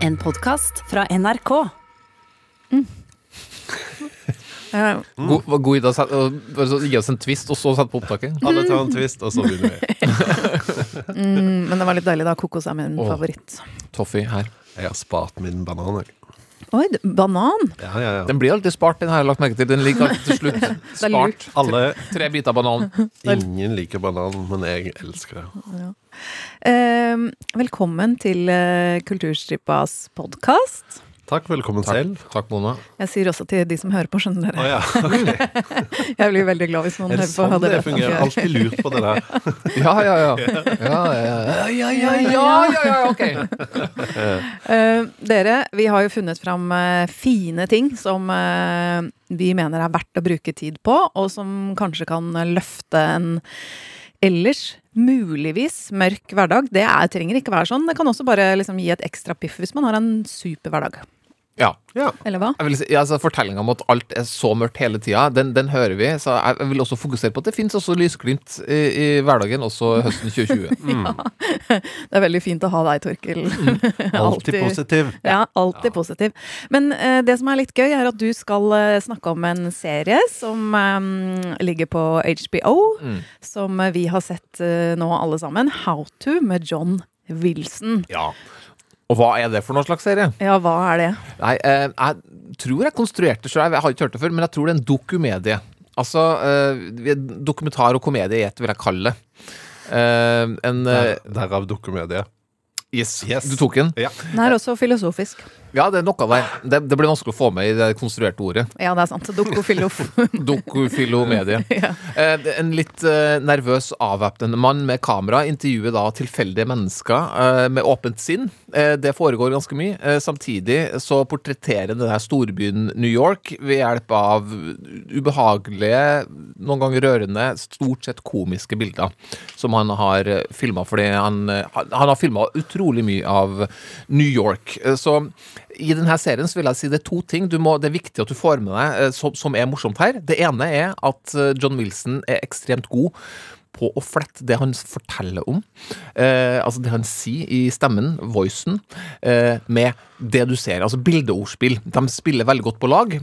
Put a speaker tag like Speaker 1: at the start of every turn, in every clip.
Speaker 1: En podkast fra NRK.
Speaker 2: Eh,
Speaker 3: God, var god idé å gi oss en twist, og så sette på opptaket.
Speaker 4: Alle tar en twist, og så begynner vi.
Speaker 2: mm, men det var litt deilig, da. Kokos er min
Speaker 3: oh.
Speaker 2: favoritt.
Speaker 3: Toffee her.
Speaker 4: Jeg har spart min banan, jeg.
Speaker 2: Oi, banan!
Speaker 4: Ja, ja, ja.
Speaker 3: Den blir alltid spart, den har jeg lagt merke til. Den ligger alltid til slutt spart.
Speaker 4: Alle,
Speaker 3: Tre biter banan.
Speaker 4: ingen liker banan, men jeg elsker det.
Speaker 2: Eh, velkommen til eh, Kulturstripas podkast.
Speaker 4: Takk, velkommen
Speaker 3: Takk,
Speaker 4: selv.
Speaker 3: takk Mona.
Speaker 2: Jeg sier også til de som hører på, skjønner
Speaker 4: dere.
Speaker 2: dere.
Speaker 4: ja, okay.
Speaker 2: Jeg blir veldig glad hvis noen
Speaker 4: Er det
Speaker 2: hører på.
Speaker 4: sånn
Speaker 2: Hadde
Speaker 4: det fungerer? Alltid lurt på det der.
Speaker 3: Ja, ja, ja. Ja, ja, ja, ja, ja, ja, ja, ok.
Speaker 2: Eh, dere, vi har jo funnet fram eh, fine ting som eh, vi mener er verdt å bruke tid på, og som kanskje kan løfte en ellers muligvis mørk hverdag. Det er, trenger ikke være sånn. Det kan også bare liksom, gi et ekstra piff hvis man har en super hverdag.
Speaker 3: Ja.
Speaker 4: Ja.
Speaker 2: Eller hva?
Speaker 3: Jeg vil si, ja, altså Fortellinga om at alt er så mørkt hele tida, den, den hører vi. Så jeg vil også fokusere på at det fins også lysglimt i, i hverdagen, også høsten 2020.
Speaker 2: Ja, Det er veldig fint å ha deg, Torkil.
Speaker 4: Alltid positiv.
Speaker 2: Ja, alltid positiv. Men uh, det som er litt gøy, er at du skal uh, snakke om en serie som um, ligger på HBO,
Speaker 3: Mm.
Speaker 2: som uh, vi har sett nå alle sammen. How to med John Wilson.
Speaker 3: Ja. Og hva er det for noen slags serie?
Speaker 2: Ja, hva er det?
Speaker 3: Nei, eh, jeg tror jeg konstruerte sjøl, jeg har ikke hørt det før, men jeg tror det er en dokumedie. Altså eh, dokumentar og komedie i ett, vil jeg kalle det. Eh, en eh,
Speaker 4: derav dokumedie.
Speaker 3: yes.
Speaker 4: Yes.
Speaker 3: du tok den?
Speaker 4: Ja.
Speaker 2: Den er også filosofisk.
Speaker 3: Ja, det er noe der. Det, det blir vanskelig å få med i det konstruerte ordet.
Speaker 2: Ja, det er sant. Dokofilof.
Speaker 3: Dokofilomedie.
Speaker 2: ja.
Speaker 3: Eh, en litt eh, nervøs, avvæpnende mann med kamera intervjuer da tilfeldige mennesker eh, med åpent sinn. Det foregår ganske mye. Samtidig så portretterer den der storbyen New York ved hjelp av ubehagelige, noen ganger rørende, stort sett komiske bilder som han har filma, fordi han, han, har filma utrolig mye av New York. Så i denne serien så vil jeg si det er to ting må, det er viktig at du får med deg eh, som, som er morsomt her. Det ene er at eh, John Wilson er ekstremt god på å flette det han forteller om. Eh, altså det han sier i stemmen, voicen, eh, med det du ser. Altså bildeordspill. De spiller veldig godt på lag.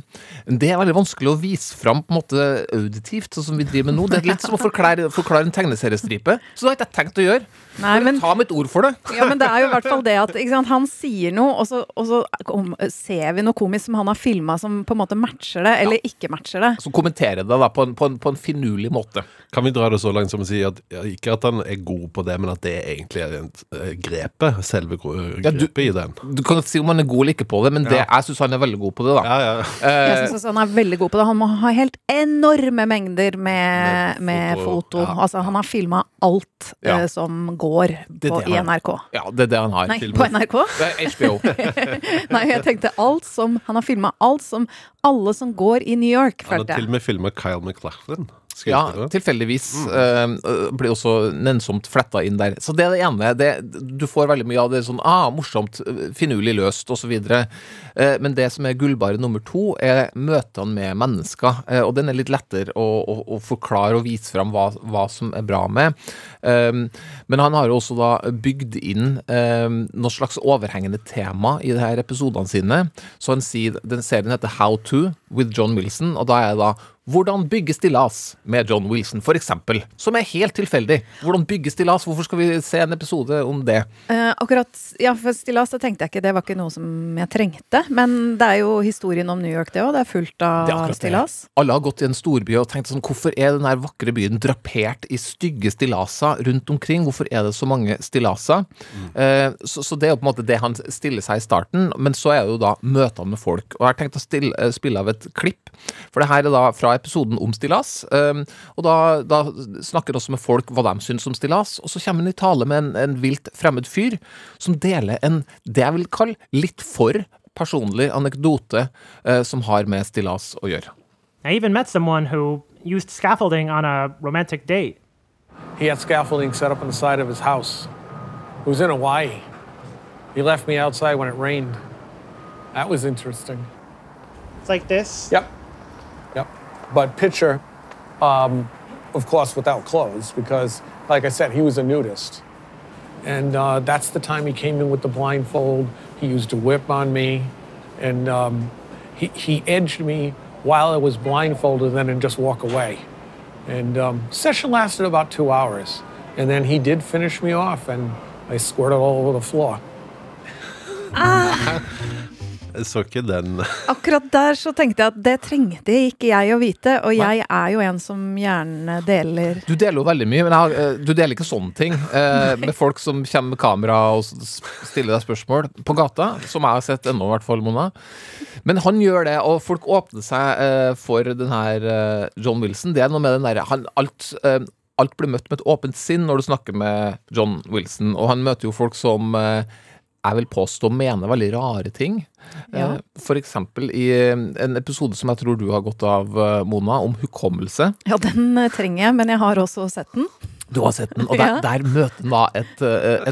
Speaker 3: Det er veldig vanskelig å vise fram på en måte auditivt, sånn som vi driver med nå. Det er litt som å forklare, forklare en tegneseriestripe. Så det har ikke jeg tenkt å gjøre.
Speaker 2: Nei, men-
Speaker 3: Ta mitt ord for det.
Speaker 2: Ja, men det er jo i hvert fall det at ikke sant, han sier noe, og så, og så om, ser vi noe komisk som han har filma som på en måte matcher det, eller ikke matcher det.
Speaker 3: Så kommentere det da på en, på en, på en finurlig måte.
Speaker 4: Kan vi dra det så langt som å si at ja, ikke at han er god på det, men at det egentlig er eh, grepet, selve grepet
Speaker 3: Ja, du-
Speaker 4: i den.
Speaker 3: Du kan si om han er god eller ikke på det, men det,
Speaker 4: Ja.
Speaker 3: jeg syns han er veldig god på det. da
Speaker 4: Ja, ja.
Speaker 2: Jeg syns også han er veldig god på det. Han må ha helt enorme mengder med,
Speaker 4: Med
Speaker 2: med
Speaker 4: foto,
Speaker 2: foto.
Speaker 4: ja.
Speaker 2: Altså, han har filma alt
Speaker 3: Ja.
Speaker 2: eh, som går på,
Speaker 3: det
Speaker 2: i NRK.
Speaker 3: ja, det er det han har.
Speaker 2: Nei, på NRK?
Speaker 3: Det er HBO.
Speaker 2: Nei, jeg tenkte alt som Han har filma alt som alle som går i New York,
Speaker 4: Han har til og med filma Kyle McLachlan.
Speaker 3: Ja,
Speaker 4: tilfeldigvis
Speaker 3: tilfeldigvis. uh, blir også nennsomt fletta inn der. Så det er det ene. Det, du får veldig mye av det sånn ah, morsomt, eh, finurlig løst osv. Uh, men det som er gullbare nummer to, er møtene med mennesker. Uh, og den er litt lettere å, å, å forklare og vise fram hva, hva som er bra med. Um, men han har jo også da bygd inn um, noe slags overhengende tema i de her episodene sine. Så han sier, den serien heter How to with John Wilson, og da er det da hvordan bygge stillas med John Wilson, for eksempel. Som er helt tilfeldig. Hvordan bygge stillas? Hvorfor skal vi se en episode om det?
Speaker 2: Eh, akkurat, ja, for stillas, det tenkte jeg ikke. Det var ikke noe som jeg trengte. Men det er jo historien om New York, det òg. Det er fullt
Speaker 3: er
Speaker 2: av
Speaker 3: det.
Speaker 2: stillas.
Speaker 3: Alle har gått i en storby og tenkt sånn Hvorfor er den her vakre byen drapert i stygge stillaser rundt omkring? Hvorfor er det så mange stillaser? Eh, så, så det er jo på en måte det han stiller seg i starten. Men så er det jo da møtene med folk. Og jeg har tenkt å stille, eh, spille av et klipp. For det her er da fra episoden om stillas. Um, og da, da snakker også med folk hva de syns om stillas. Og så kommer han i tale med en, en vilt fremmed fyr som deler en det jeg vil kalle litt for personlig anekdote uh, som har med stillas å gjøre.
Speaker 5: I even met someone who used scaffolding on a romantic date.
Speaker 6: He had scaffolding set up on the side of his house. It was in Hawaii. He left me outside when it rained. That was interesting.
Speaker 5: It's like this.
Speaker 6: Yep. Yep. But Pitcher, um, of course, without clothes, because, like I said, he was a nudist. And uh, that's the time he came in with the blindfold. He used a whip on me, and um, he, he edged me while I was blindfolded, and then just walk away. And um, session lasted about two hours, and then he did finish me off, and I squirted all over the floor.
Speaker 4: Jeg så ikke den.
Speaker 2: Akkurat der så tenkte jeg at det trengte ikke jeg å vite, og jeg er jo en som gjerne deler
Speaker 3: Du deler jo veldig mye, men jeg har, eh, du deler ikke sånne ting eh, med folk som kommer med kamera og stiller deg spørsmål på gata, som jeg har sett ennå, i hvert fall, Mona. Men han gjør det, og folk åpner seg eh, for den her eh, John Wilson. Det er noe med den derre alt, eh, alt blir møtt med et åpent sinn når du snakker med John Wilson, og han møter jo folk som eh, jeg vil påstå mener veldig rare ting.
Speaker 2: Ja.
Speaker 3: Eh, For eksempel i eh, en episode som jeg tror du har gått av, eh, Mona, om hukommelse.
Speaker 2: Ja, den trenger jeg, men jeg har også sett den.
Speaker 3: Du har sett den, og der, der møter han da et,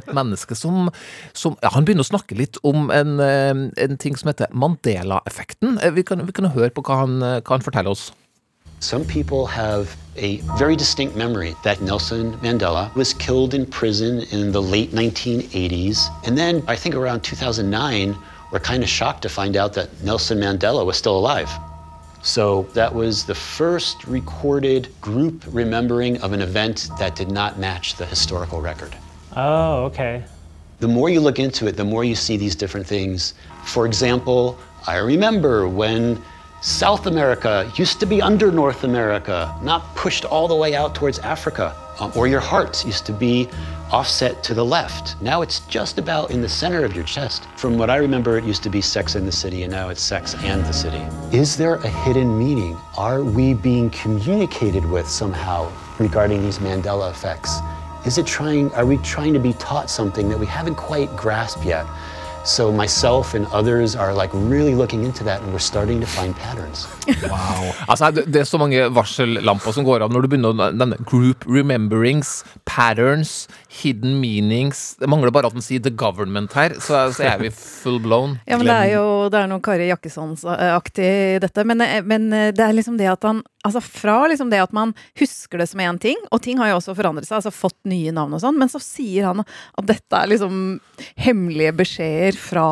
Speaker 3: et menneske som, som ja, Han begynner å snakke litt om en, en ting som heter Mandela-effekten. Vi kan, vi kan høre på hva han, hva han forteller oss.
Speaker 7: Some people have a very distinct memory that Nelson Mandela was killed in prison in the late 1980s. And then I think around 2009, we're kind of shocked to find out that Nelson Mandela was still alive. So that was the first recorded group remembering of an event that did not match the historical record.
Speaker 5: Oh, okay.
Speaker 7: The more you look into it, the more you see these different things. For example, I remember when South America used to be under North America, not pushed all the way out towards Africa. Um, or your heart used to be offset to the left. Now it's just about in the center of your chest. From what I remember, it used to be sex in the city, and now it's sex and the city. Is there a hidden meaning? Are we being communicated with somehow regarding these Mandela effects? Is it trying, are we trying to be taught something that we haven't quite grasped yet? So myself and others are like really looking into that and we're starting to find patterns.
Speaker 3: Altså, det, er så mange varsellamper som går av når du begynner å nevne group rememberings, patterns, hidden meanings. Det mangler bare at den sier the government her, så, så er vi full blown.
Speaker 2: Ja, men det er jo det er noe Kari Jakkesson-aktig i dette. Men, eh, men eh, det er liksom det at han Altså fra liksom det at man husker det som én ting, og ting har jo også forandret seg, altså fått nye navn og sånn, men så sier han at dette er liksom hemmelige beskjeder fra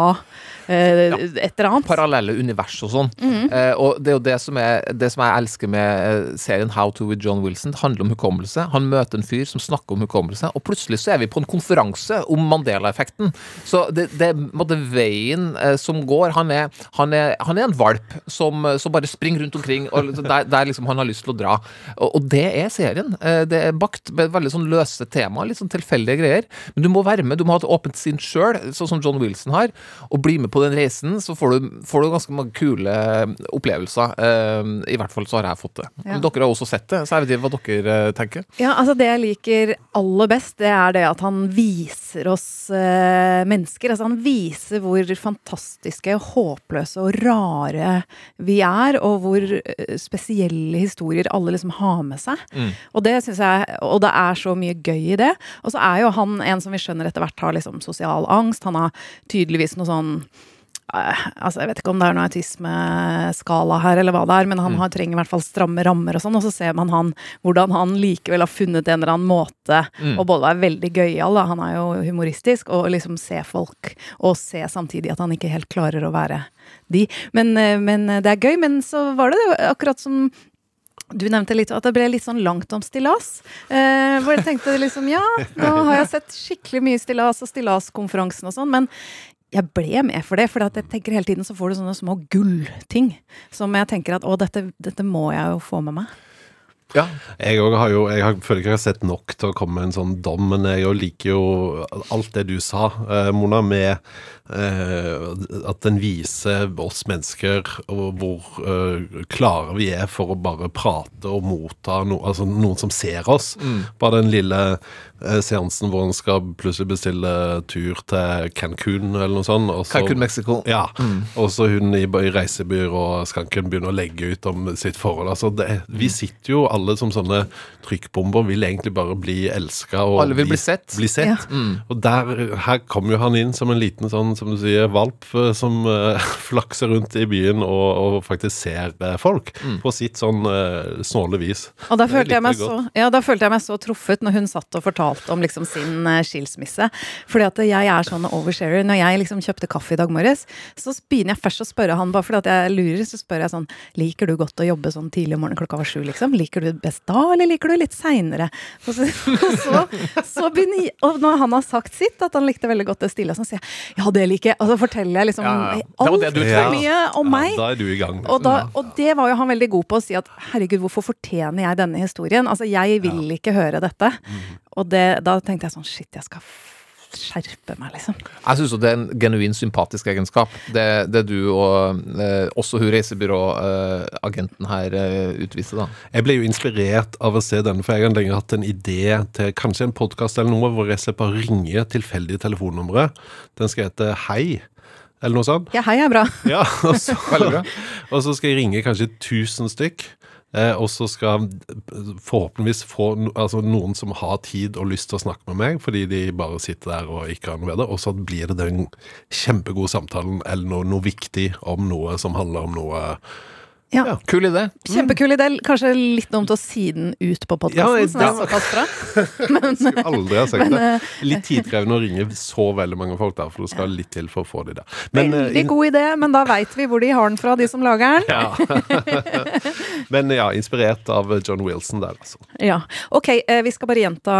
Speaker 2: eh, et eller annet.
Speaker 3: Parallelle univers og sånn. eh, og det er jo det som, er, det som jeg elsker med eh, serien How to with John Wilson. Det handler om hukommelse. Han møter en fyr som snakker om hukommelse, og plutselig så er vi på en konferanse om Mandela-effekten. Så det, det er veien eh, som går. Han er, han, er, han er en valp som, som bare springer rundt omkring, og der, der liksom han har lyst til å dra. Og, og det er serien. Eh, det er bakt med veldig sånn løse tema, litt sånn tilfeldige greier. Men du må være med, du må ha et åpent sinn sjøl, sånn som John Wilson har, og bli med på den reisen, så får du, får du ganske mange kule opplevelser. Eh, I hvert fall så har jeg fått det.
Speaker 2: Ja.
Speaker 3: Dere har også sett det, så jeg vet ikke hva dere eh, tenker.
Speaker 2: Ja, altså Det jeg liker aller best, det er det at han viser oss eh, mennesker. Altså Han viser hvor fantastiske, håpløse og rare vi er, og hvor eh, spesielle historier alle liksom har med seg. Og det synes jeg, og det er så mye gøy i det. Og så er jo han en som vi skjønner etter hvert har liksom sosial angst. Han har tydeligvis noe sånn eh, altså Jeg vet ikke om det er noe autismeskala her, eller hva det er, men han har, trenger i hvert fall stramme rammer og sånn. Og så ser man han, hvordan han likevel har funnet en eller annen måte å både være veldig gøyal, han er jo humoristisk, og liksom se folk, og se samtidig at han ikke helt klarer å være de. Men, eh, men det er gøy. Men så var det det akkurat som du nevnte litt at det ble litt sånn langt om stillas. Eh, hvor jeg tenkte liksom ja, nå har jeg sett skikkelig mye stillas og stillaskonferansen og sånn, men jeg ble med for det, for jeg tenker hele tiden så får du sånne små gullting som jeg tenker at å, dette, dette må jeg jo få med meg.
Speaker 3: Ja.
Speaker 4: Jeg òg har jo Jeg har, føler ikke jeg har sett nok til å komme med en sånn dom, men jeg liker jo alt det du sa, eh, Mona, med eh, at den viser oss mennesker og hvor eh, klare vi er for å bare prate og motta no, altså noen som ser oss. Bare den lille seansen hvor han skal plutselig bestille tur til Cancún eller noe sånt. og så-
Speaker 3: Cancún, Mexico.
Speaker 4: Ja. Og så hun i, i reisebyrå-skanken begynner å legge ut om sitt forhold. Altså det, vi sitter jo alle som sånne trykkbomber, vil egentlig bare bli elska. og
Speaker 3: Alle vil bli sett.
Speaker 4: Bli sett. Og der, her kommer jo han inn som en liten sånn, som du sier, valp eh, som uh, flakser rundt i byen og, og faktisk ser eh, folk på sitt sånn uh, snåle vis.
Speaker 2: Og da følte, jeg meg så, ja, da følte jeg meg så truffet når hun satt og fortalte fortalte om liksom sin eh, skilsmisse. Fordi at jeg er sånn oversharer. Når jeg liksom kjøpte kaffe i dag morges, så begynner jeg først å spørre han, bare fordi at jeg lurer, så spør jeg sånn Liker du godt å jobbe sånn tidlig om morgenen klokka var sju, liksom? Liker du det best da, eller liker du litt seinere? Og, så, og, så, så begynner jeg, og når han har sagt sitt, at han likte veldig godt det stille, så sier jeg ja, det liker jeg. Og så forteller jeg liksom
Speaker 3: Ja, ja.
Speaker 2: Altfor mye om meg.
Speaker 4: Ja, da er du i gang.
Speaker 2: Og, da, og det var jo han veldig god på å si at herregud, hvorfor fortjener jeg denne historien? Altså, jeg vil ikke høre dette. Og det, da tenkte jeg sånn shit, jeg skal skjerpe meg, liksom.
Speaker 3: Jeg syns det er en genuin sympatisk egenskap. Det, det du og eh, også hun reisebyråagenten her eh, utviser, da.
Speaker 4: Jeg ble jo inspirert av å se denne, for jeg har lenge hatt en idé til kanskje en podkast eller noe hvor jeg slipper å ringe tilfeldige telefonnumre. Den skal hete Hei, eller noe sånt.
Speaker 2: Ja, hei er bra.
Speaker 4: Ja, og så, og så skal jeg ringe kanskje 1000 stykk. Eh, og så skal forhåpentligvis få altså noen som har tid og lyst til å snakke med meg, fordi de bare sitter der og ikke har noe ved det. Og så blir det den kjempegode samtalen eller noe, noe viktig om noe som handler om noe
Speaker 2: Ja.
Speaker 3: Kul idé.
Speaker 2: Kjempekul idé. Kanskje litt dumt å si den ut på podkasten,
Speaker 4: ja.
Speaker 2: såpass.
Speaker 4: Skulle aldri ha sagt det.
Speaker 2: eh,
Speaker 4: Litt tidkrevende å ringe så veldig mange folk der, for det skal litt til for å få de der. Men, eh,
Speaker 2: Veldig god idé, men da veit vi hvor de har den fra, de som lager den.
Speaker 4: Ja. Men ja, inspirert av John Wilson der, altså.
Speaker 2: Ja. Ok, eh, vi skal bare gjenta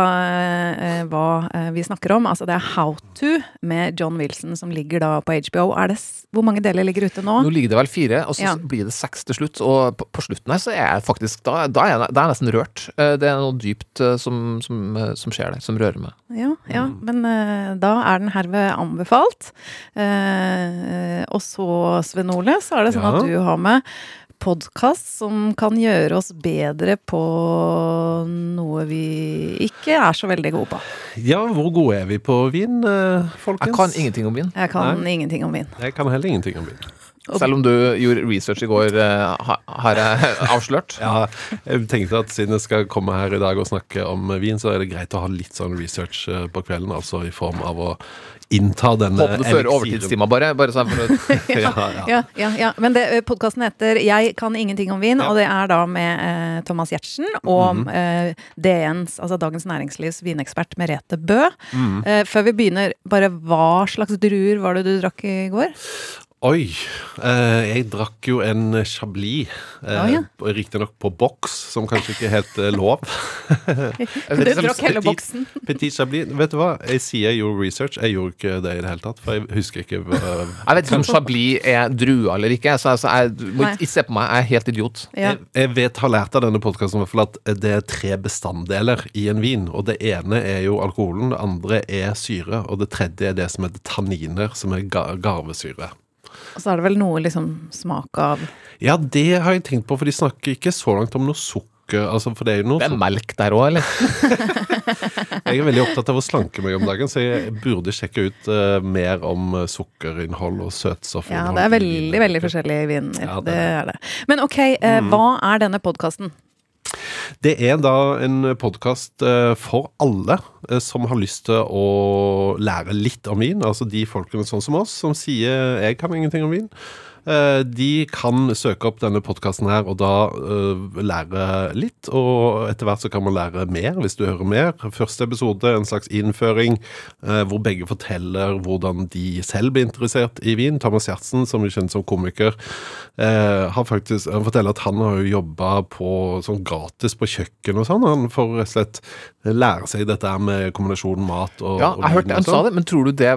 Speaker 2: hva vi snakker om. Altså det er How To med John Wilson som ligger da på HBO. Det, hvor mange deler ligger ute nå?
Speaker 3: Nå ligger det vel fire, og så blir det seks til slutt. Og på, på slutten her så er jeg faktisk Da, da, er, jeg, da er jeg nesten rørt. Eh, Det er noe dypt eh, som, som, eh, som skjer der, som rører meg.
Speaker 2: Ja, ja, men eh, da er den herved anbefalt. Eh, og så, Sven Ole, så er det sånn
Speaker 4: Ja.
Speaker 2: at du har med podkast som kan gjøre oss bedre på noe vi ikke er så veldig gode på.
Speaker 4: Ja, hvor gode er vi på vin, folkens?
Speaker 3: Jeg kan ingenting om vin.
Speaker 2: Jeg kan ingenting om vin.
Speaker 4: Jeg kan heller ingenting om vin.
Speaker 3: Selv om du gjorde research i går, eh, har jeg avslørt.
Speaker 4: Ja, jeg tenkte at siden jeg skal komme her i dag og snakke om vin, så er det greit å ha litt sånn research eh, på kvelden, altså i form av å innta denne
Speaker 3: Håper du fører overtidstima, bare. bare sånn for å
Speaker 4: Ja, ja.
Speaker 2: Ja, ja. Men podkasten heter 'Jeg kan ingenting om vin', og det er da med eh, Thomas Giertsen og eh, DNs, altså Dagens Næringslivs vinekspert Merete Bø. Eh, før vi begynner, bare hva slags druer var det du drakk i går?
Speaker 4: Oi. Eh, jeg drakk jo en Chablis, eh,
Speaker 2: oh, ja.
Speaker 4: riktignok på boks, som kanskje ikke er helt eh, lov.
Speaker 2: Du drakk hele boksen.
Speaker 4: Petit Chablis. Vet du hva, jeg sier jeg gjorde research, jeg gjorde ikke det i det hele tatt, for jeg husker ikke uh,
Speaker 3: Jeg vet ikke om Chablis er druer, eller ikke, så altså, jeg, må ikke se på meg, jeg er helt idiot.
Speaker 2: Ja.
Speaker 4: Jeg, jeg vet, har lært av denne podkasten at det er tre bestanddeler i en vin. Og det ene er jo alkoholen, det andre er syre, og det tredje er det som heter tanniner, som er ga garvesyre.
Speaker 2: Og så er det vel noe liksom smak av
Speaker 4: Ja, det har jeg tenkt på, for de snakker ikke så langt om noe sukker. Altså, for det er jo noe
Speaker 3: Det er
Speaker 4: som-
Speaker 3: melk der òg, eller?
Speaker 4: Jeg er veldig opptatt av å slanke meg om dagen, så jeg burde sjekke ut uh, mer om sukkerinnhold og søtstoffinnhold.
Speaker 2: Ja, det er veldig, veldig forskjellige viner.
Speaker 4: Ja, det
Speaker 2: det
Speaker 4: er
Speaker 2: det. Men ok, eh, hva er denne podkasten?
Speaker 4: Det er da en podkast for alle eh, som har lyst til å lære litt om vin. Altså de folkene sånn som oss, som sier 'jeg kan ingenting om vin'. Eh, De kan søke opp denne podkasten her og da eh, lære litt, og etter hvert så kan man lære mer hvis du hører mer. Første episode, en slags innføring, eh, hvor begge forteller hvordan de selv ble interessert i vin. Thomas Giertsen, som vi kjenner som komiker, eh, har faktisk, han forteller at han har jo jobba på sånn gratis på kjøkken og sånn. Han får rett og slett lære seg dette her med kombinasjonen mat og
Speaker 3: Ja, jeg hørte han sa
Speaker 4: sånn.
Speaker 3: det, men tror du det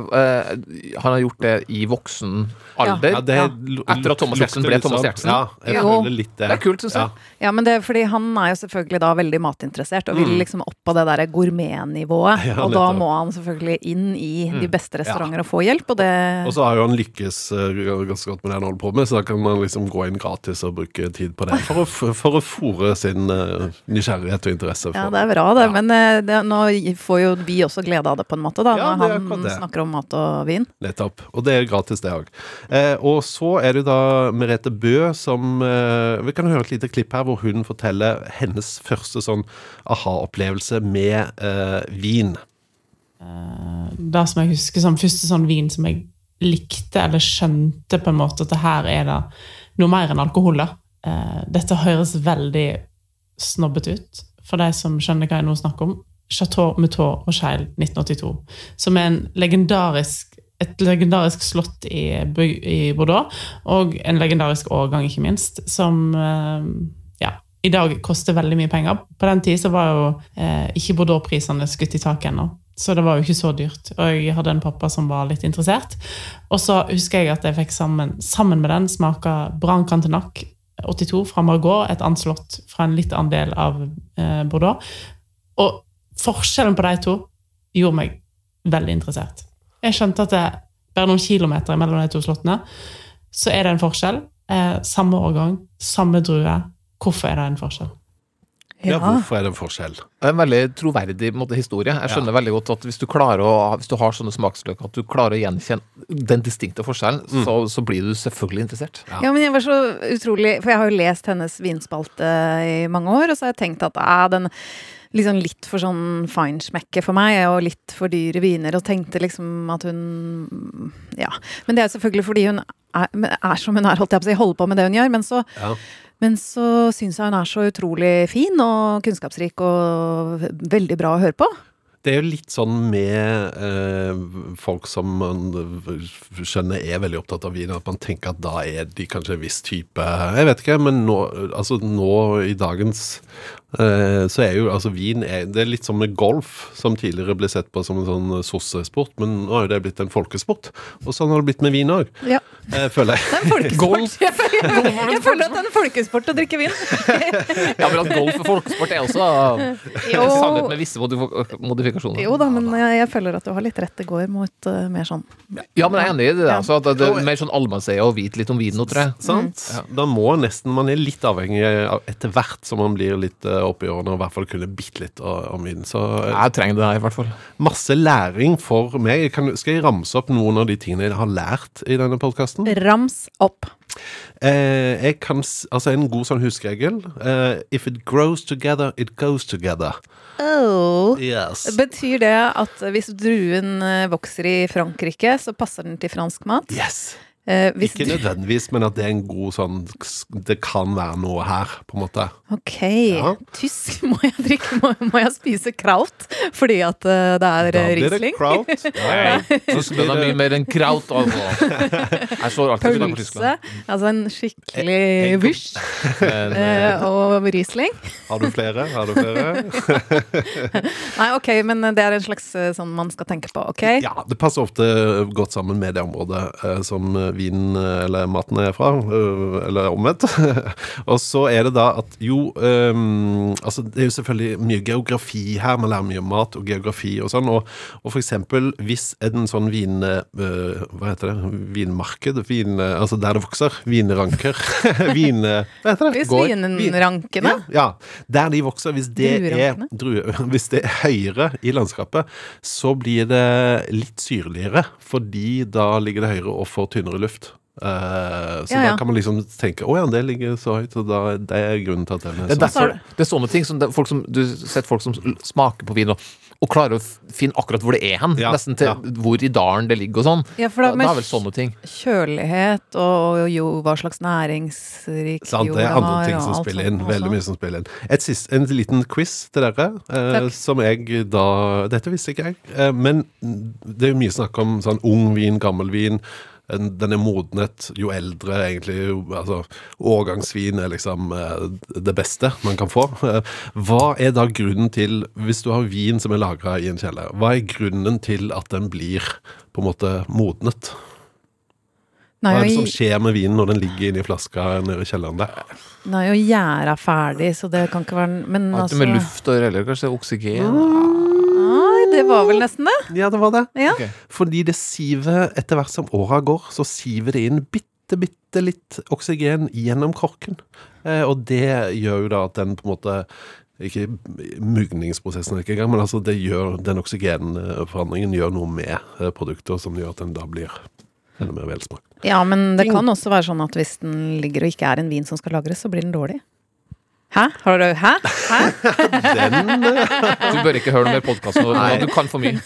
Speaker 3: Han har gjort det i voksen alder?
Speaker 4: Ja, det er
Speaker 3: Etter at Thomas Gjertsen ble Thomas Gjertsen.
Speaker 4: Ja,
Speaker 2: Jo.
Speaker 4: litt det.
Speaker 3: Det er kult, synes jeg.
Speaker 2: Ja, men det er fordi han er jo selvfølgelig da veldig matinteressert og vil liksom opp på det derre gourmetnivået.
Speaker 4: Mm. Ja,
Speaker 2: og da.
Speaker 4: Mm.
Speaker 2: må han selvfølgelig inn i de beste restauranter og få hjelp, og det
Speaker 4: Og så har jo han lykkes eh, ganske godt med det han holder på med, så da kan man liksom gå inn gratis og bruke tid på det for å, for å fòre sin eh, nysgjerrighet og interesse. For,
Speaker 2: Ja, det er bra, det.
Speaker 4: Ja.
Speaker 2: Men eh, det, nå får jo vi også glede av det, på en måte, da,
Speaker 4: Ja,
Speaker 2: når han snakker om mat og vin.
Speaker 4: Nettopp. Og det er gratis, det òg. Eh, og så er det da Merete Bø som eh, Vi kan høre et lite klipp her hvor hun forteller hennes første sånn aha-opplevelse med eh, vin.
Speaker 8: det som jeg husker som første sånn vin som jeg likte, eller skjønte på en måte at det her er det noe mer enn alkohol. da. Eh, Dette høres veldig snobbete ut, for de som skjønner hva jeg nå snakker om. Chateau Moutot Scheil 1982. Som er en legendarisk, et legendarisk slott i, i Bordeaux, og en legendarisk årgang, ikke minst, som eh, ja, i dag koster veldig mye penger. På den tid var jo eh, ikke Bordeaux-prisene skutt i taket ennå. Så det var jo ikke så dyrt. Og jeg hadde en pappa som var litt interessert. Og så husker jeg at jeg fikk sammen, sammen med den smaka Bran Cantenac 82 fra Margot, et annet slott fra en litt annen del av eh, Bordeaux. Og forskjellen på de to gjorde meg veldig interessert. Jeg skjønte at det bare noen kilometer mellom de to slottene, så er det en forskjell. Eh, samme årgang, samme drue. Hvorfor er det en forskjell?
Speaker 4: Ja,
Speaker 2: Ja.
Speaker 4: hvorfor er det en forskjell?
Speaker 3: Det er en veldig troverdig måte, historie. Jeg skjønner veldig godt at hvis du å, hvis du har sånne smaksløk at du klarer å gjenkjenne den distinkte forskjellen, så, så blir du selvfølgelig interessert.
Speaker 2: Ja, men jeg var så utrolig For jeg har jo lest hennes vinspalte i mange år, og så har jeg tenkt at ah, den liksom litt for sånn feinschmecker for meg, og litt for dyre viner, og tenkte liksom at hun Ja. Men det er selvfølgelig fordi hun er, er som hun er, holdt jeg på å si, holder på med det hun gjør, men så
Speaker 4: Ja.
Speaker 2: men så syns jeg hun er så utrolig fin og kunnskapsrik og veldig bra å høre på.
Speaker 4: Det er jo litt sånn med eh, folk som man skjønner er veldig opptatt av vin, at man tenker at da er de kanskje en viss type Jeg vet ikke, men nå, altså nå i dagens så er jo altså vin er, Det er litt som med golf, som tidligere ble sett på som en sånn sossesport, men nå har jo det blitt en folkesport. Og sånn har det blitt med vin òg,
Speaker 2: Ja,
Speaker 4: føler jeg.
Speaker 2: det er en folkesport. Jeg føler, jeg føler at det er en folkesport å drikke vin.
Speaker 3: Ja, men at golf og folkesport er også
Speaker 2: Jo.
Speaker 3: sannhet med visse modifikasjoner.
Speaker 2: Jo da, men jeg, jeg føler at du har litt rett. Det går mot uh, mer sånn
Speaker 3: Ja, men jeg er enig i det.
Speaker 2: Ja.
Speaker 3: Altså, at det er mer sånn allmannseie å vite litt om vin nå, tror jeg.
Speaker 4: Sant? Da må nesten Man er litt avhengig av etter hvert som man blir litt uh, oppi årene, og i hvert fall kunne bitte litt om vin. Så eh,
Speaker 3: Jeg trenger det, her, i hvert fall.
Speaker 4: masse læring for meg. Kan, skal jeg ramse opp noen av de tingene jeg har lært i denne podkasten?
Speaker 2: Rams opp.
Speaker 4: Eh, jeg kan Altså, en god sånn huskeregel. Eh, if it grows together, it goes together.
Speaker 2: Oh.
Speaker 4: Yes.
Speaker 2: Betyr det at hvis druen eh, vokser i Frankrike, så passer den til fransk mat?
Speaker 4: Yes.
Speaker 2: Eh, hvis
Speaker 4: Ikke nødvendigvis, men at det er en god sånn Det kan være noe her, på en måte.
Speaker 2: Ok.
Speaker 4: Ja.
Speaker 2: Tysk må jeg drikke, må, må jeg spise kraut fordi at eh, det er
Speaker 4: Da
Speaker 2: eh,
Speaker 4: blir det
Speaker 2: Riesling?
Speaker 4: kraut.
Speaker 3: Tyskland er mye mer enn kraut. Altså. Jeg slår alltid
Speaker 2: Pølse.
Speaker 3: Tyskland.
Speaker 2: Altså en skikkelig vysj. Eh, og Riesling.
Speaker 4: Har du flere? Har du flere?
Speaker 2: Nei, ok, men det er en slags eh, sånn man skal tenke på, ok?
Speaker 4: Ja, det passer ofte godt sammen med det området eh, som vinen eller maten er fra, eh, eller omvendt. og så er det da at jo um, Altså, det er jo selvfølgelig mye geografi her, man lærer mye om mat og geografi og sånn, og, og for eksempel hvis en sånn vin... Uh, hva heter det? Vinmarked? Vin, altså der det vokser. Vinranker. vin... Hva heter det?
Speaker 2: Hvis
Speaker 4: Gård.
Speaker 2: vinrankene
Speaker 4: Ja, ja, der de vokser. Hvis det, er, drue, hvis det er høyere i landskapet, så blir det litt syrligere, fordi da ligger det høyere og får tynnere luft. Uh, så
Speaker 2: Ja, ja.
Speaker 4: da kan man liksom tenke å ja, det ligger så høyt, og da, det er grunnen til at den
Speaker 3: Det
Speaker 4: er
Speaker 3: er,
Speaker 4: sånn.
Speaker 3: derfor, det er sånne ting som det, folk som, Du setter folk som smaker på vin og, og klarer å finne akkurat hvor det er hen.
Speaker 4: Ja,
Speaker 3: Nesten til
Speaker 4: ja.
Speaker 3: hvor i dalen det ligger og sånn.
Speaker 2: Ja, for da
Speaker 3: Da,
Speaker 2: med
Speaker 3: da er vel sånne ting.
Speaker 2: kjølighet og jo hva slags næringsrik
Speaker 4: Sant, det er andre ting som spiller inn. Veldig mye som spiller inn. Et sist, en liten quiz til dere,
Speaker 2: uh,
Speaker 4: som jeg da Dette visste ikke jeg, uh, men det er jo mye snakk om sånn ung vin, gammel vin. En- Den er modnet jo eldre, egentlig. jo- Altså, årgangsvin er liksom eh, det beste man kan få. Eh, Hva er da grunnen til, hvis du har vin som er lagra i en kjeller, hva er grunnen til at den blir på en måte modnet?
Speaker 2: Nei,
Speaker 4: Hva er det som skjer med vinen når den ligger inni flaska nede i kjelleren der?
Speaker 2: Den er jo gjæra ferdig, så det kan ikke være Men
Speaker 3: Alt
Speaker 2: altså
Speaker 3: med luft og reller, kanskje oksygen.
Speaker 2: Nei, det var vel nesten det.
Speaker 4: Ja, det var det.
Speaker 2: Ja.
Speaker 3: Okay.
Speaker 4: Fordi det siver etter hvert som åra går, så siver det inn bitte, bitte litt oksygen gjennom korken. Eh, og det gjør jo da at den på en måte ikke Mugningsprosessen er ikke i gang, men altså det gjør, den oksygenforandringen gjør noe med eh, produktet som gjør at den da blir enda mer velsmakt.
Speaker 2: Ja, men det kan også være sånn at hvis den ligger og ikke er en vin som skal lagres, så blir den dårlig. Hæ? Har du Hæ? Hæ?
Speaker 4: Den
Speaker 3: Du bør ikke høre noe mer podkast nå.
Speaker 4: Nei.
Speaker 3: Du kan for mye.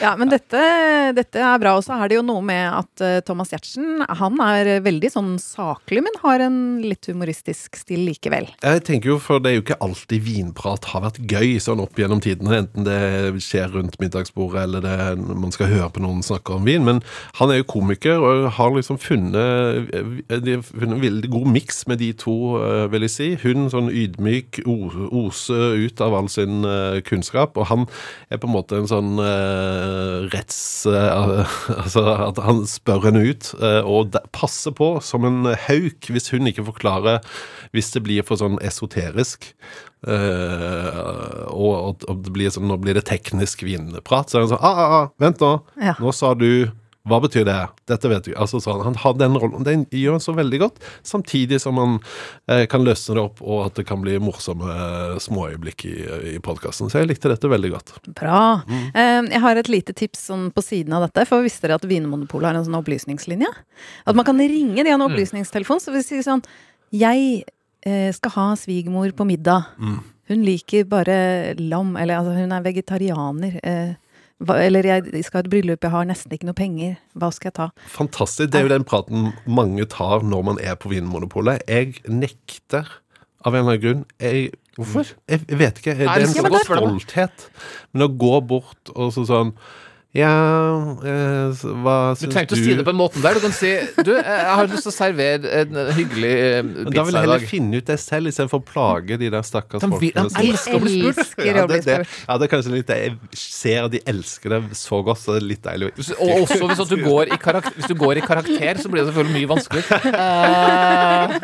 Speaker 2: Ja, men dette, dette er bra. Og så er det jo noe med at eh, Thomas Giertsen han er veldig sånn saklig, men har en litt humoristisk stil likevel.
Speaker 4: Jeg tenker jo, for det er jo ikke alltid vinprat har vært gøy sånn opp gjennom tidene, enten det skjer rundt middagsbordet eller det, man skal høre på noen snakke om vin. Men han er jo komiker og har liksom funnet, funnet en veldig god miks med de to, eh, vil jeg si. Hun sånn ydmyk, oser ut av all sin eh, kunnskap, og han er på en måte en sånn eh, retts... altså at han spør henne ut, og passer på som en hauk hvis hun ikke forklarer hvis det blir for sånn esoterisk. Uh, og, og, og det blir sånn, nå blir det teknisk vinprat. Så er han sånn ah, ah, ah, Vent nå.
Speaker 2: Ja.
Speaker 4: Nå sa du hva betyr det? Dette vet du. Altså sånn, Han har den rollen. Den gjør han så veldig godt, samtidig som han eh, kan løsne det opp, og at det kan bli morsomme eh, småøyeblikk i, i podkasten. Så jeg likte dette veldig godt.
Speaker 2: Bra. Eh, Jeg har et lite tips sånn på siden av dette. For visste dere at Vinmonopolet har en sånn opplysningslinje? At man kan ringe, de har en opplysningstelefon. Så de sier sånn Jeg eh, skal ha svigermor på middag. Hun liker bare lam. Eller altså, hun er vegetarianer. Eh, hva, eller jeg skal ha et bryllup, jeg har nesten ikke noe penger. Hva skal jeg ta?
Speaker 4: Fantastisk. Det er jo den praten mange tar når man er på Vinmonopolet. Jeg nekter av en eller annen grunn. Jeg, Hvorfor? Jeg, jeg vet ikke. Det er en
Speaker 3: så
Speaker 4: sånn stolthet. Men å gå bort og så sånn Ja, eh, Hva syns
Speaker 3: Du
Speaker 4: Du
Speaker 3: trenger ikke å si det på den måten der. Du kan si Du, jeg har lyst til å servere en hyggelig eh,
Speaker 4: dag. Da vil jeg heller finne ut det selv, istedenfor å plage de der stakkars
Speaker 3: De
Speaker 4: folkene.
Speaker 3: de elsker å bli spurt.
Speaker 4: Ja, det, det, ja, det er kanskje litt det. Jeg ser at de elsker det så godt, så det er litt deilig. å ikke-
Speaker 3: Og også hvis, at du går i karakter, hvis du går i karakter, så blir det selvfølgelig mye vanskeligere.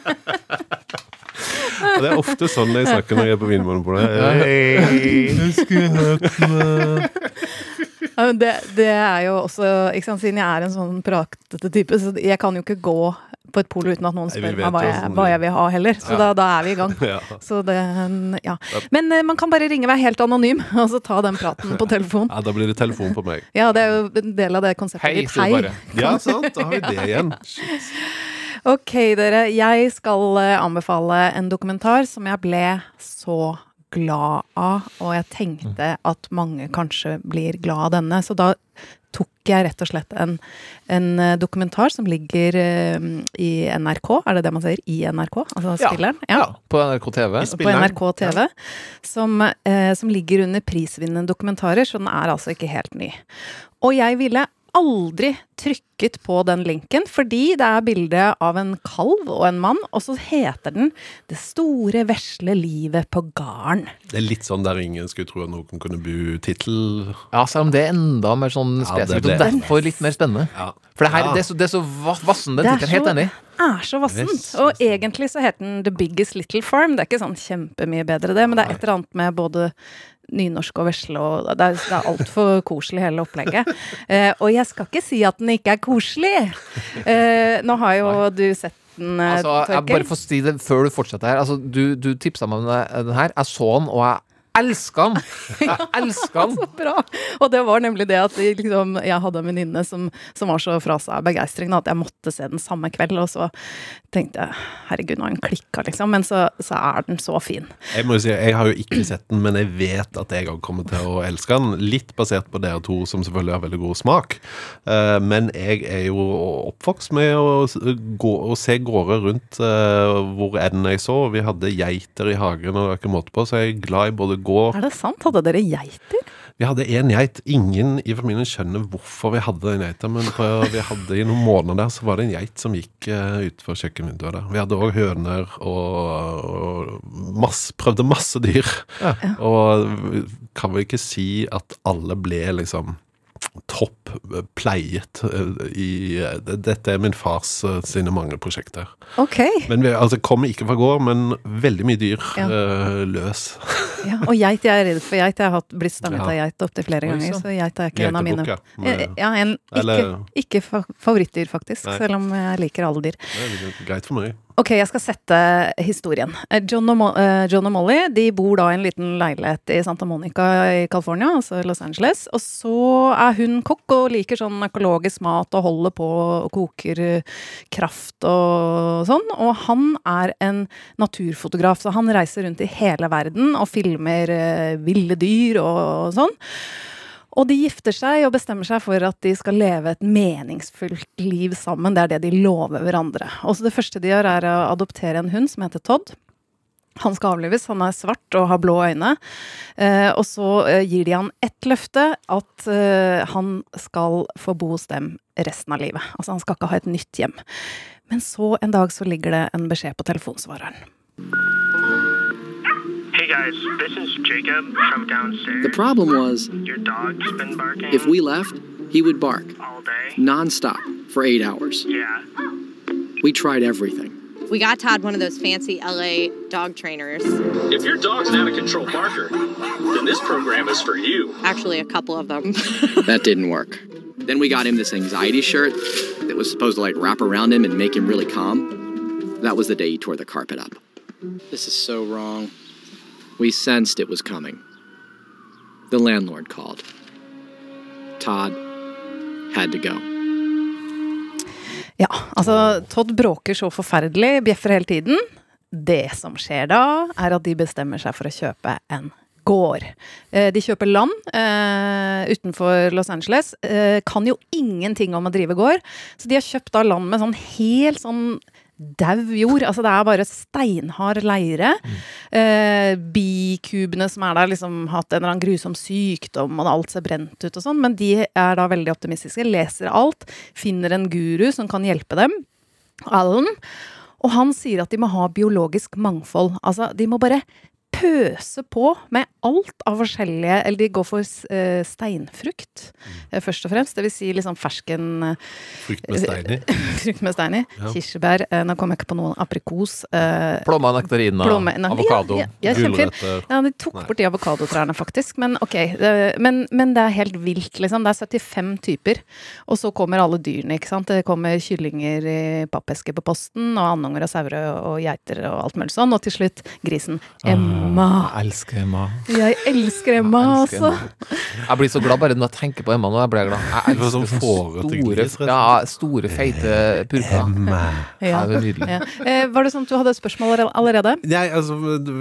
Speaker 3: Eh,
Speaker 4: Og Det er ofte sånn jeg snakker når jeg er på Vinmonopolet. Hey.
Speaker 2: Ja, men det, det er jo også ikke sant, Siden jeg er en sånn praktete type, så jeg kan jo ikke gå på et polo uten at noen spør meg hva jeg,
Speaker 4: sånn
Speaker 2: hva jeg vil ha heller. Så da, da er vi i gang.
Speaker 4: Ja.
Speaker 2: Så det, ja. Men eh, man kan bare ringe meg helt anonym, og så ta den praten på telefon.
Speaker 4: ja, da blir det telefon på meg.
Speaker 2: Ja, det er jo en del av det konseptet
Speaker 3: Hei,
Speaker 2: ditt.
Speaker 3: sier du bare.
Speaker 4: Ja, sant, da har vi det igjen.
Speaker 2: Ok, dere. Jeg skal eh, anbefale en dokumentar som jeg ble så glad av, og jeg tenkte at mange kanskje blir glad av denne. Så da tok jeg rett og slett en, en eh, dokumentar som ligger eh, i NRK, er det det man sier? I NRK? Altså
Speaker 3: Ja.
Speaker 2: ja.
Speaker 3: ja, på NRK TV.
Speaker 2: På. NRK TV, som, uh, som ligger under prisvinnende dokumentarer, så den er altså ikke helt ny. Og jeg ville aldri trykket på den linken, fordi det er bilde av en kalv og en mann, og så heter den 'Det store, vesle livet på garden'.
Speaker 4: Det er litt sånn der ingen skulle tro at noen kunne bu tittel.
Speaker 3: Ja, selv om det er enda mer sånn spesifikt, og derfor litt mer spennende.
Speaker 4: Ja.
Speaker 3: For det her,
Speaker 4: Ja.
Speaker 3: det er så, det er så vassen, den tittelen. Helt
Speaker 2: så-
Speaker 3: enig.
Speaker 2: er så vassent.
Speaker 4: Yes,
Speaker 2: Og
Speaker 4: yes.
Speaker 2: egentlig så heter den The Biggest Little Farm. Det er ikke sånn kjempemye bedre, det, men det er et eller annet med både nynorsk og vesle og Det er, det er altfor koselig, hele opplegget. Eh, og jeg skal ikke si at den ikke er koselig. Eh, nå har jo du sett den, eh,
Speaker 3: Altså,
Speaker 2: Torkel.
Speaker 3: bare får si det før du fortsetter her. Altså, du, du tipsa meg om den den her. Jeg så den, og jeg elska han! Jeg elska han!
Speaker 2: Så bra! Og det var nemlig det at liksom, jeg hadde en venninne som, som var så fra seg av begeistring at jeg måtte se den samme kveld. Og så tenkte jeg herregud, nå har den klikka, liksom. Men så, så er den så fin.
Speaker 4: Jeg må jo si, jeg har jo ikke sett den, men jeg vet at jeg òg kommer til å elske den. Litt basert på dere to, som selvfølgelig har veldig god smak. Eh, men jeg er jo oppvokst med å gå å se gårder rundt eh, hvor enn jeg så. Vi hadde geiter i hagen, og det var ikke måte på, så jeg er glad i både gård
Speaker 2: Er det sant? Hadde dere geiter?
Speaker 4: Vi hadde én geit. Ingen i familien skjønner hvorfor vi hadde den geita, men på, vi hadde i noen måneder der så var det en geit som gikk uh, utenfor kjøkkenvinduet der. Vi hadde òg høner og, og masse, prøvde masse dyr. Og kan vi ikke si at alle ble liksom topp pleiet eh, i eh, Dette er min fars eh, sine mange prosjekter.
Speaker 2: Ok.
Speaker 4: Men vi altså, kommer ikke fra gård, men veldig mye dyr
Speaker 2: Ja.
Speaker 4: uh, løs.
Speaker 2: Ja, og geit, jeg er redd for geit. Jeg har blitt stanget
Speaker 4: Ja.
Speaker 2: av geit opptil flere ganger, så geit er ikke en av mine
Speaker 4: ja.
Speaker 2: En ikke, ikke favorittdyr, faktisk.
Speaker 4: Nei.
Speaker 2: Selv om jeg liker alle dyr.
Speaker 4: Er greit for meg.
Speaker 2: Ok, jeg skal sette historien. Eh, John og, eh, John og Molly de bor da i en liten leilighet i Santa Monica i California, altså Los Angeles. Og så er hun kokk og liker sånn økologisk mat og holder på og koker eh, kraft og sånn. Og han er en naturfotograf, så han reiser rundt i hele verden og filmer uh, ville dyr og sånn. Og de gifter seg og bestemmer seg for at de skal leve et meningsfullt liv sammen. Det er det de lover hverandre. Og så det første de gjør, er å adoptere en hund som heter Todd. Han skal avlives, han er svart og har blå øyne. Eh, og så eh, gir de han ett løfte, at eh, han skal få bo hos dem resten av livet. Altså han skal ikke ha et nytt hjem. Men så en dag så ligger det en beskjed på telefonsvareren.
Speaker 9: Hey guys, this is Jacob from downstairs.
Speaker 10: The problem was,
Speaker 9: Your dog's been barking
Speaker 10: if we left, he would bark
Speaker 9: all day.
Speaker 10: nonstop for eight hours.
Speaker 9: Yeah.
Speaker 10: We tried everything.
Speaker 11: We got Todd one of those fancy LA dog trainers.
Speaker 12: If your dog's an out of control barker, then this program is for you.
Speaker 11: Actually, a couple of them.
Speaker 10: That didn't work. Then we got him this anxiety shirt that was supposed to like wrap around him and make him really calm. That was the day he tore the carpet up. This is so wrong. We sensed it was coming. The landlord called. Todd had to go.
Speaker 2: Ja, altså Todd bråker så forferdelig, bjeffer hele tiden. Det som skjer da, er at de bestemmer seg for å kjøpe en gård. Eh, De kjøper land uh, utenfor Los Angeles. Uh, kan jo ingenting om å drive gård, så de har kjøpt da land med sånn helt sånn dau jord. Altså det er bare steinhard leire. Eh, bikubene som er der, liksom hatt en eller annen grusom sykdom, og alt ser brent ut og sånn. Men de er da veldig optimistiske, leser alt, finner en guru som kan hjelpe dem. Alan. Og han sier at de må ha biologisk mangfold. Altså, de må bare pøse på med alt av forskjellige Eller de går for eh, steinfrukt, eh, først og fremst. Det vil si liksom fersken eh,
Speaker 4: Frukt med stein i.
Speaker 2: Frukt med stein i.
Speaker 4: Ja.
Speaker 2: Kirsebær. nå kommer jeg ikke på noen. Aprikos.
Speaker 3: Plomma, nektarina,
Speaker 2: Plomme-
Speaker 3: avokado,
Speaker 2: Ja, ja,
Speaker 4: gulrøtter.
Speaker 2: Ja, de tok
Speaker 4: Nei.
Speaker 2: bort de avokadotrærne, faktisk. Men ok, men, men det er helt vilt, liksom. Det er 75 typer. Og så kommer alle dyrene, ikke sant. Det kommer kyllinger i pappeske på posten, og andunger og sauer og geiter og alt mulig sånn. Og til slutt grisen. Emma.
Speaker 3: Jeg elsker Emma.
Speaker 2: Jeg elsker Emma,
Speaker 3: Jeg elsker
Speaker 2: altså.
Speaker 3: Jeg blir så glad bare når jeg tenker på Emma nå. Jeg blir glad. Jeg
Speaker 4: sånn
Speaker 3: elsker store, ja, store, feite purker.
Speaker 4: Emma.
Speaker 3: Ja, det er nydelig.
Speaker 2: Ja. Eh, var det sånn at du hadde et spørsmål allerede?
Speaker 4: Nei, altså,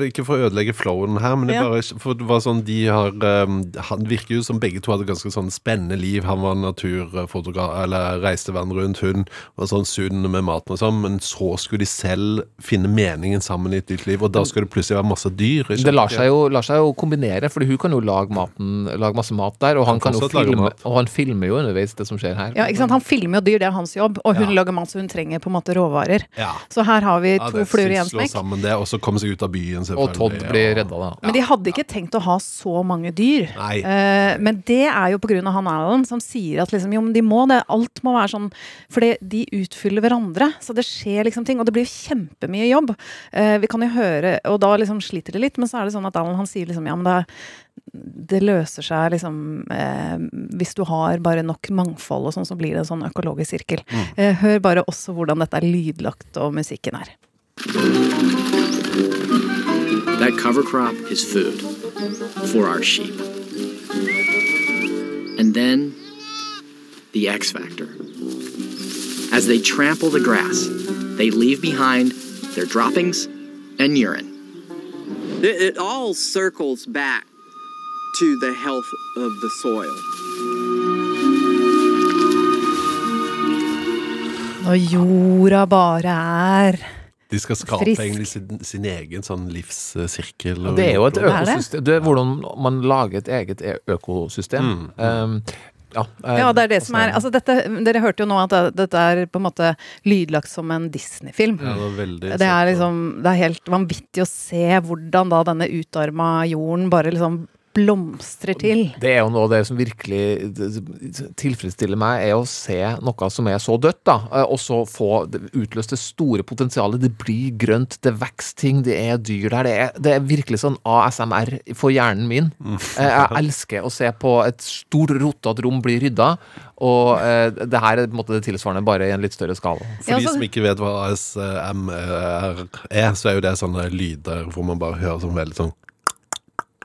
Speaker 4: ikke for å ødelegge flowen her, men det,
Speaker 2: Ja.
Speaker 4: bare, for det var sånn de har um, Han virker jo som begge to hadde ganske sånn spennende liv. Han var naturfotograf, eller reiste verden rundt. Hun var sånn sunn med maten og sånn, men så skulle de selv finne meningen sammen i et nytt liv, og da skal det plutselig være masse dyr. Ikke
Speaker 3: Det lar seg, jo, lar seg jo kombinere, fordi hun kan jo lage, maten, lage masse mat der. Og han,
Speaker 4: han,
Speaker 3: kan jo filme, og han filmer jo underveis det som skjer her.
Speaker 2: Ja, ikke sant? Han filmer jo dyr, det er hans jobb. Og hun
Speaker 4: Ja.
Speaker 2: lager mat, så hun trenger på en måte råvarer.
Speaker 4: Ja.
Speaker 2: Så her har vi to
Speaker 4: ja,
Speaker 2: fluer i en smekk.
Speaker 4: og så komme seg ut av byen, selvfølgelig.
Speaker 3: Og Todd blir redda, da.
Speaker 2: Men de hadde ikke tenkt å ha så mange dyr.
Speaker 4: Nei.
Speaker 2: Eh, men det er jo på grunn av han Alan som sier at liksom, jo, men de må det. Alt må være sånn For de utfyller hverandre. Så det skjer liksom ting. Og det blir jo kjempemye jobb. Eh, vi kan jo høre Og da liksom sliter det litt, men så er det sånn at Alan han sier liksom ja, men det, det løser seg liksom eh, Hvis du har bare nok mangfold og sånn, så blir det en sånn økologisk sirkel. Eh, hør bare også hvordan dette er lydlagt og musikken er.
Speaker 10: That cover crop is food for our sheep. And then the X Factor. As they trample the grass, they leave behind their droppings and urine.
Speaker 13: It, it all circles back to the health of the soil.
Speaker 2: Når jorda bare er
Speaker 4: De skal skape
Speaker 2: Frisk.
Speaker 4: egentlig sin, sin egen sånn livssirkel. og
Speaker 3: Det er jo et økosystem. Det er hvordan man lager et eget økosystem.
Speaker 4: Mm,
Speaker 3: Um, ja, eh,
Speaker 2: Ja, det er det som er altså dette, Dere hørte jo nå at dette er på en måte lydlagt som en Disney-film.
Speaker 4: Ja, det
Speaker 2: Det er liksom Det er helt vanvittig å se hvordan da denne utarma jorden bare liksom blomstrer til.
Speaker 3: Det er jo noe av det som virkelig tilfredsstiller meg, er å se noe som er så dødt, da. Og så få utløst det store potensialet. Det blir grønt, det vokser ting, det er dyr der. Det er, det er virkelig sånn ASMR for hjernen min. Eh, Jeg elsker å se på et stort, rotete rom bli rydda, og eh, det her er på en måte det tilsvarende, bare i en litt større skala.
Speaker 4: For de som ikke vet hva ASMR er, så er jo det sånne lyder hvor man bare hører sånn veldig sånn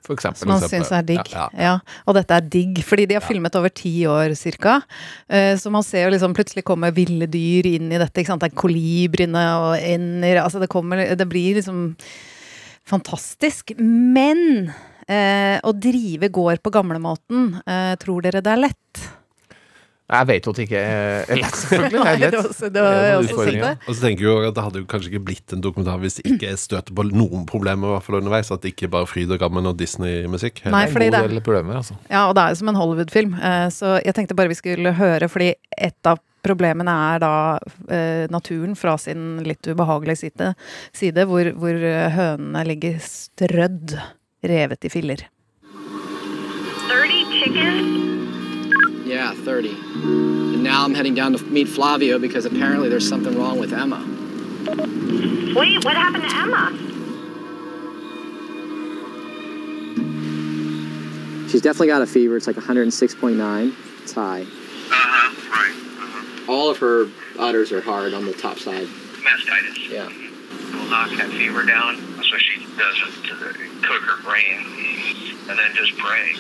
Speaker 3: For eksempel.
Speaker 2: Som man syns er digg.
Speaker 4: Ja,
Speaker 2: Ja, Og dette er digg, fordi de har filmet over ti år cirka. Eh, Så man ser jo liksom plutselig kommer ville dyr inn i dette. ikke sant? Det er kolibriene og ender Altså det kommer Det blir liksom fantastisk. Men eh, å drive gård på gamlemåten, eh, tror dere det er lett?
Speaker 3: Jeg vet jo at det ikke er lett, selvfølgelig. Det er lett.
Speaker 2: det var også- det
Speaker 3: er
Speaker 2: også
Speaker 3: utfordringer.
Speaker 2: tenkte.
Speaker 4: Og så tenker jeg at det hadde jo kanskje ikke blitt en dokumentar hvis det ikke støter på noen problemer, i hvert fall underveis. At det ikke bare er fryd og gammen og Disney-musikk.
Speaker 2: Nei, fordi det-
Speaker 3: problemer, altså.
Speaker 2: Ja, og det er jo som en Hollywood-film. eh, Så jeg tenkte bare vi skulle høre, fordi et av problemene er da eh, naturen fra sin litt ubehagelige side, side hvor, hvor eh, hønene ligger strødd, revet i filler.
Speaker 9: 30 chickens?
Speaker 10: Yeah, 30. And now I'm heading down to meet Flavio because apparently there's something wrong with Emma.
Speaker 9: Wait, what happened to Emma?
Speaker 10: She's definitely got a fever. It's like 106.9. It's high.
Speaker 9: Uh-huh, right. Uh-huh.
Speaker 10: All of her udders are hard on the top side.
Speaker 9: Mastitis.
Speaker 10: Yeah.
Speaker 9: We'll knock that fever down. so she doesn't cook her brain and then just pray.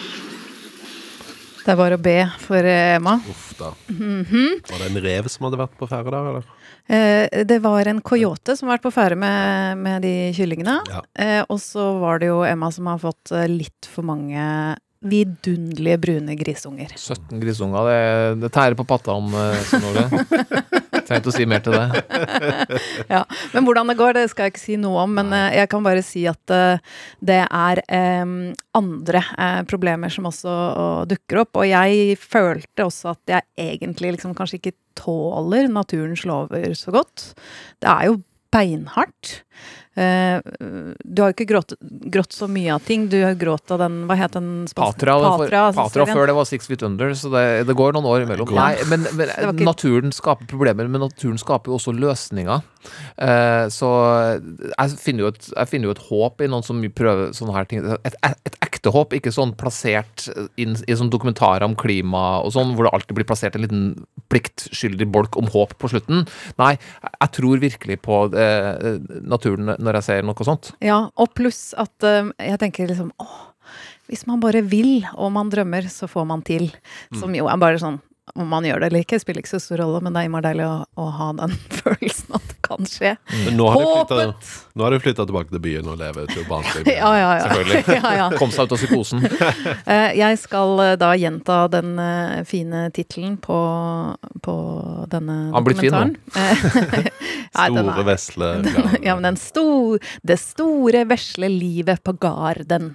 Speaker 2: Det er bare å be for eh, Emma.
Speaker 4: Uff da.
Speaker 2: Mhm.
Speaker 4: Var det en rev som hadde vært på ferde der, eller?
Speaker 2: Eh, Det var en coyote som har vært på ferde med, med de kyllingene.
Speaker 4: Ja.
Speaker 2: Eh, og så var det jo Emma som har fått eh, litt for mange vidunderlige brune grisunger.
Speaker 3: 17 grisunger, det, det tærer på patta om eh, Synnøve. Trenger å si mer til det.
Speaker 2: ja, Men hvordan det går, det skal jeg ikke si noe om. Men Nei. jeg kan bare si at eh, det er eh, andre eh, problemer som også eh, dukker opp. Og jeg følte også at jeg egentlig liksom kanskje ikke tåler naturens lover så godt. Det er jo beinhardt. Eh, du har jo ikke grått, grått så mye av ting. Du har grått av den Hva het den? Patra.
Speaker 3: Patra, for,
Speaker 2: Patra,
Speaker 3: Patra før det var Six Feet Under, så det, det går noen år imellom.
Speaker 2: Ja.
Speaker 3: Nei, men, men
Speaker 2: ikke-
Speaker 3: naturen skaper problemer, men naturen skaper jo også løsninger. Uh, så jeg finner, jo et, jeg finner jo et håp i noen som prøver sånne her ting. Et, et ekte håp, ikke sånn plassert inn i sånn dokumentarer om klima og sånn, hvor det alltid blir plassert en liten pliktskyldig bolk om håp på slutten. Nei, jeg tror virkelig på uh, naturen når jeg ser noe sånt.
Speaker 2: Ja, og pluss at eh, jeg tenker liksom åh, hvis man bare vil, og man drømmer, så får man til. Som jo er bare sånn om man gjør det eller ikke, spiller ikke så stor rolle, men det er innmari deilig å, å ha den følelsen at det kan skje.
Speaker 4: Men nå har de flyttet-
Speaker 2: Håpet!
Speaker 4: Nå har hun flytta tilbake til byen og lever et urbant liv.
Speaker 2: Ja, ja, ja.
Speaker 3: Selvfølgelig.
Speaker 2: ja, ja.
Speaker 3: Kom seg ut av psykosen.
Speaker 2: Eh, Jeg skal eh, da gjenta den eh, fine tittelen på, på denne
Speaker 3: Han blitt fin nå.
Speaker 4: Store vesle
Speaker 2: Ja, men den sto, Det store vesle livet på garden.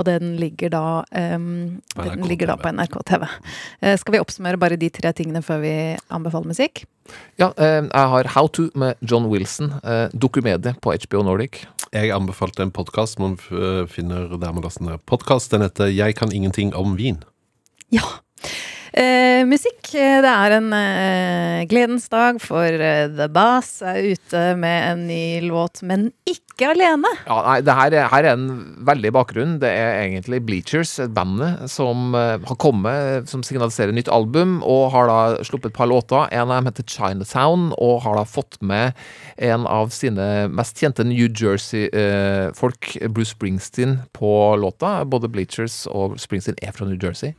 Speaker 2: Og den ligger da
Speaker 4: um,
Speaker 2: Den ligger da på NRK TV. Uh, skal vi oppsummere bare de tre tingene før vi anbefaler musikk?
Speaker 3: Ja, uh, jeg har How To med John Wilson, Uh, dokumedie på HBO Nordic.
Speaker 4: Jeg anbefalte en podkast man finner der man laster ned podkast. Den heter 'Jeg kan ingenting om vin'.
Speaker 2: Ja. Eh, musikk. eh, Det er en eh, gledens dag, for eh, The Bass er ute med en ny låt, men ikke alene.
Speaker 3: Ja, nei, det her, er- her er en veldig bakgrunn. Det er egentlig Bleachers, et bandet, som eh, har kommet, som signaliserer nytt album, og har da sluppet et par låter. En av dem heter Chinatown, og har da fått med en av sine mest kjente New Jersey-folk, Bruce Springsteen, på låta. Både Bleachers og Springsteen er fra New Jersey.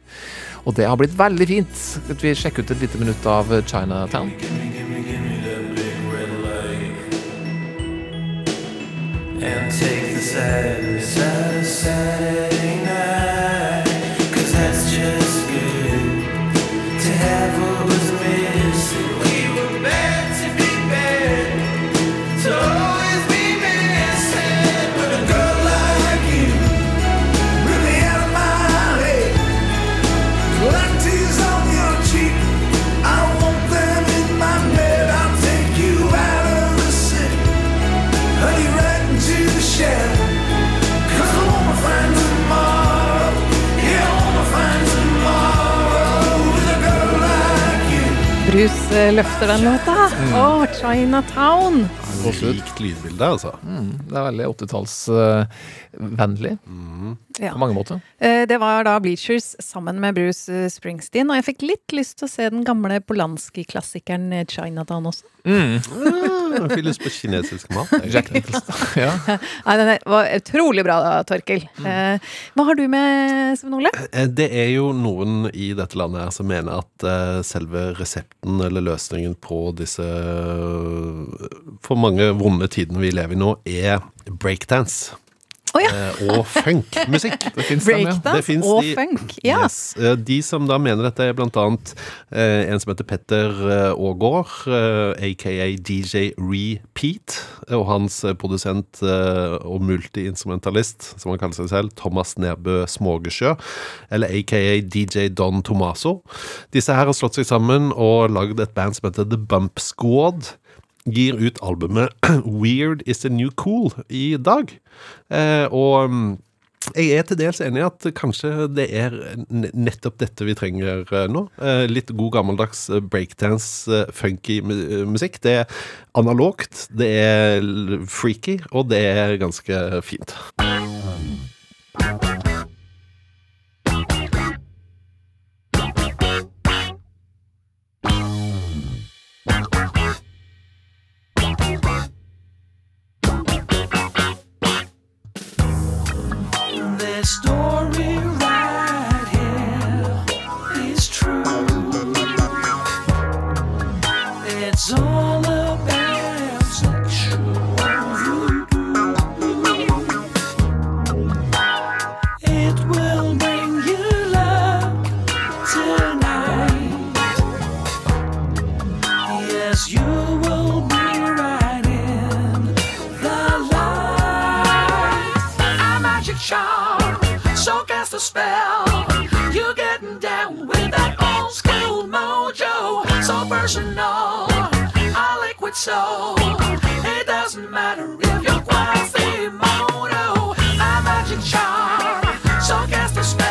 Speaker 3: Og det har blitt veldig fint. Skal vi sjekke ut et lite minutt av Chinatown?
Speaker 14: and take the sadness out of
Speaker 2: løfter den låta.
Speaker 3: Mm.
Speaker 2: oh, Chinatown!
Speaker 4: Rikt lydbilde, altså.
Speaker 3: Mm, det er veldig 80-tallsvennlig
Speaker 2: Ja.
Speaker 3: på mange måter.
Speaker 2: Eh, Det var da Bleachers sammen med Bruce eh, Springsteen, og jeg fikk litt lyst til å se den gamle Polanski-klassikeren eh, Chinatown også.
Speaker 3: Mm.
Speaker 4: Ah, fikk lyst på kinesisk mat. jeg.
Speaker 3: Jack Nicholson. ja.
Speaker 2: Nei, den var utrolig bra, Torkel.
Speaker 3: Mm.
Speaker 2: Eh, Hva har du med, Svein Ole?
Speaker 4: Eh, Det er jo noen i dette landet her som mener at eh, selve resepten eller løsningen på disse eh, for mange vonde tidene vi lever i nå, er breakdance. Eh, og funkmusikk.
Speaker 3: Det fins dem, ja.
Speaker 2: Og
Speaker 4: de-
Speaker 2: funk. Ja.
Speaker 4: Yes. Eh, De som da mener dette, er blant annet eh, en som heter Petter Aagaard, eh, aka DJ Repeat, og hans produsent eh, og multiinstrumentalist, som han kaller seg selv, Thomas Nebø Smågesjø, eller aka DJ Don Tomaso. Disse her har slått seg sammen og lagd et band som heter The Bump Squad gir ut albumet Weird is the new cool i dag. Eh, og mm, jeg er til dels enig i at kanskje det er nettopp dette vi trenger eh, nå. Eh, litt god gammeldags eh, breakdance, funky musikk. Det er analogt, det er freaky, og det er ganske fint.
Speaker 14: A spell. You're getting down with that old school mojo, so personal. A liquid soul. It doesn't matter if you're Quasimodo. I magic charm, so cast a spell.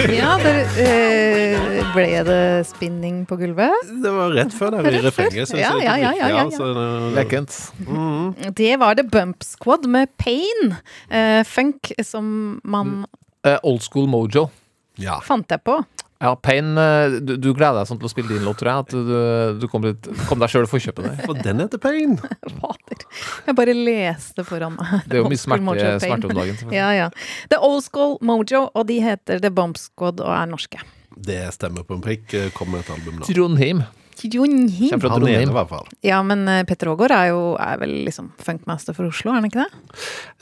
Speaker 2: Ja, der, eh, ble det spinning på gulvet?
Speaker 4: Det var rett før der i refrenget.
Speaker 2: Ja, ja, ja, ja, ja, ja.
Speaker 4: det-
Speaker 3: Lekkent.
Speaker 4: Mhm.
Speaker 2: Det var The Bump Squad med Pain. Eh, funk som man
Speaker 3: Eh, old School Mojo. Ja.
Speaker 2: fant jeg på.
Speaker 3: Ja, Pain, eh, du, du gleder deg sånn til å spille din låt, tror jeg. At du, du kom, litt, kom deg sjøl og forkjøpet deg.
Speaker 4: For den heter Pain.
Speaker 2: Fader. Jeg bare leste foran meg.
Speaker 3: Det er jo mye smerte- smerte om dagen.
Speaker 2: Ja, ja. Det er Old School Mojo, og de heter The Bomb Squad og er norske.
Speaker 4: Det stemmer på en prikk. Kom Kommer med et album nå.
Speaker 3: Trondheim.
Speaker 2: Trondheim.
Speaker 3: Kjem fra Trondheim.
Speaker 4: i hvert fall.
Speaker 2: Ja, men eh, Petter Aagaard er jo er vel liksom funkmaster for Oslo, er han ikke det?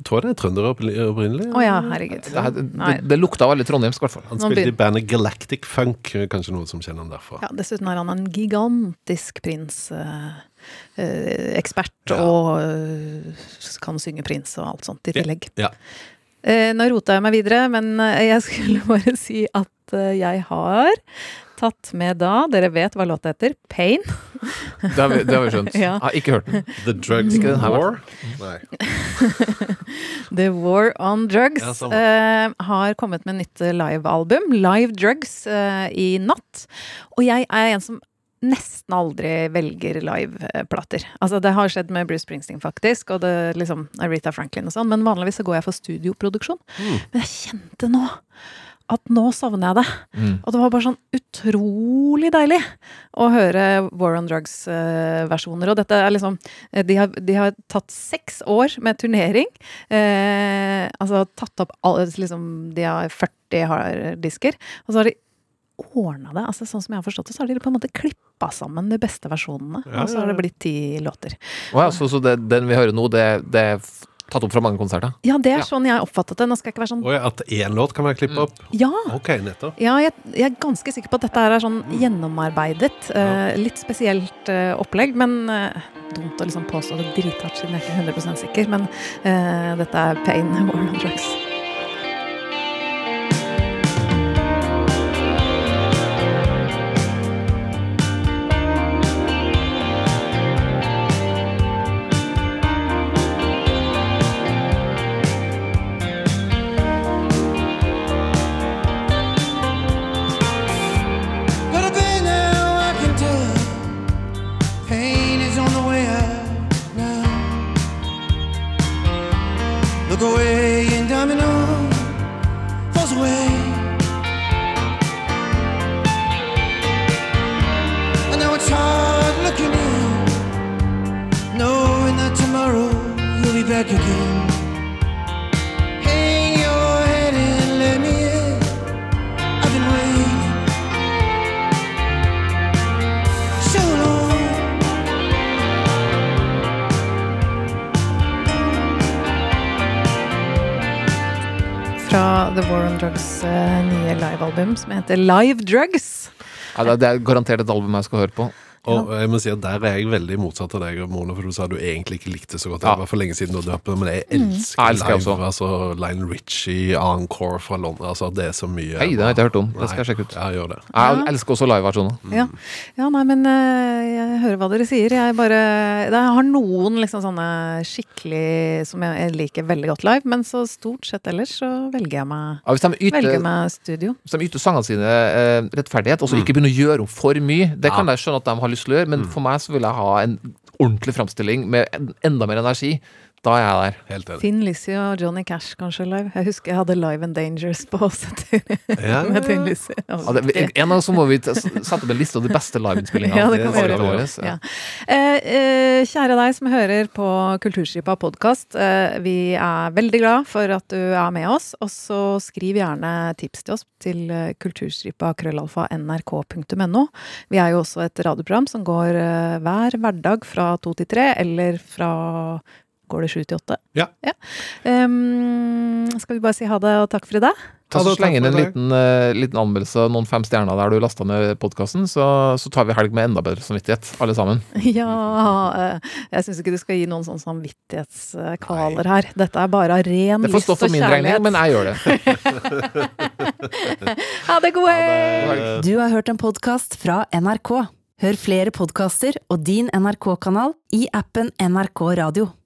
Speaker 4: Jeg tror det er trønder opprinnelig.
Speaker 2: Å ja, herregud.
Speaker 3: Det,
Speaker 2: det,
Speaker 3: det, det lukta veldig trondheimsk, i hvert fall.
Speaker 4: Han spilte i bandet Galactic Funk, eh, kanskje noen som kjenner han derfra.
Speaker 2: Ja, dessuten er han en gigantisk Prins-ekspert og eh, kan synge Prins og alt sånt i tillegg.
Speaker 4: Ja.
Speaker 2: Eh, nå rota jeg meg videre, men eh, jeg skulle bare si at eh, jeg har tatt med da Dere vet hva låta heter? Pain.
Speaker 3: Det har vi, det har vi skjønt.
Speaker 2: Ja.
Speaker 3: Har ikke hørt den.
Speaker 4: The Drugs
Speaker 3: den
Speaker 4: War? Nei.
Speaker 2: The War on Drugs
Speaker 4: Ja, sånn.
Speaker 2: eh, har kommet med nytt livealbum, Live Drugs, eh, i natt. Og jeg er en som nesten aldri velger liveplater. Altså, det har skjedd med Bruce Springsteen, faktisk, og det liksom Aretha Franklin og sånn, men vanligvis så går jeg for studioproduksjon.
Speaker 4: Mm.
Speaker 2: Men jeg kjente nå at nå savner jeg det.
Speaker 3: Mm.
Speaker 2: Og det var bare sånn utrolig deilig å høre War on Drugs-versjoner. og dette er liksom eh, de har, de har tatt seks år med turnering. Eh, altså tatt opp alle liksom, De har 40 harddisker. Og så har de ordna det. altså Sånn som jeg har forstått det, så har de på en måte klippa sammen de beste versjonene.
Speaker 3: Ja,
Speaker 2: og så har det blitt ti låter.
Speaker 3: Wow, ja, så, så det, den vi hører nå, det, det tatt opp fra mange konserter?
Speaker 2: Ja, det er sånn jeg oppfattet det. Nå skal jeg ikke være sånn
Speaker 4: Oi, at én låt kan være klippet opp?
Speaker 2: Ja!
Speaker 4: Ok, nettopp.
Speaker 2: Ja, jeg, jeg er ganske sikker på at dette er sånn gjennomarbeidet. Uh, litt spesielt uh, opplegg, men uh, dumt å liksom påstå det drithardt siden jeg er ikke er 100 sikker. Men eh, dette er Pain War on Drugs. Livealbum som heter Live Drugs.
Speaker 3: Ja, det er garantert et album jeg skal høre på.
Speaker 4: Og jeg må si at Der er jeg veldig motsatt av deg, Mona, for du sa du egentlig ikke likte så godt.
Speaker 3: Ja.
Speaker 4: Det var for lenge siden du hadde hørt på men jeg
Speaker 2: Mm.
Speaker 4: elsker
Speaker 3: Jeg elsker
Speaker 4: live. Altså Lionel Richie, Encore fra London. Altså Det er så mye
Speaker 3: Hei, det har jeg ikke hørt om. Det skal jeg sjekke ut.
Speaker 4: Ja, gjør det.
Speaker 3: Jeg elsker også liveversjoner.
Speaker 2: Ja. ja, nei, men eh, jeg hører hva dere sier. Jeg bare Jeg har noen liksom sånne skikkelig som jeg jeg liker veldig godt live, men så stort sett ellers så velger jeg meg
Speaker 3: Ja, hvis yter-
Speaker 2: Velger meg studio.
Speaker 3: Hvis de yter sangene sine eh, rettferdighet, og så ikke begynner å gjøre om for mye, det kan jeg skjønne at de har lyst til men mm. for meg så vil jeg ha en ordentlig framstilling med enda mer energi. Da er jeg der.
Speaker 4: Helt enig.
Speaker 2: Finn Lizzie og Johnny Cash kanskje live. Jeg husker jeg hadde Live and Dangerous på oss
Speaker 3: Ja.
Speaker 2: med Finn Lizzie.
Speaker 3: Ja, det, en av oss må vi sette opp en liste av de beste liveinnspillingene.
Speaker 2: Ja, det kan vi gjøre. Ja. Eh, eh, kjære deg som hører på Kulturskipa podkast. Eh, vi er veldig glad for at du er med oss. Og så skriv gjerne tips til oss til eh, kulturstripa krøllalfa nrk.no. Vi er jo også et radioprogram som går eh, hver hverdag fra to til tre, eller fra Går det sju til åtte?
Speaker 4: Ja.
Speaker 2: Em, skal vi bare si ha det og takk for i dag?
Speaker 3: Ta så Sleng inn en liten, uh, liten anmeldelse, noen fem stjerner der du lasta ned podkasten, så, så tar vi helg med enda bedre samvittighet, alle sammen.
Speaker 2: Ja, uh, jeg syns ikke du skal gi noen sånn samvittighetskvaler her. Dette er bare av ren
Speaker 3: Det får
Speaker 2: lyst
Speaker 3: stå for min regning, men jeg gjør det.
Speaker 2: Ha det, god helg!
Speaker 1: Du har hørt en podkast fra NRK. Hør flere podkaster og din NRK-kanal i appen NRK Radio.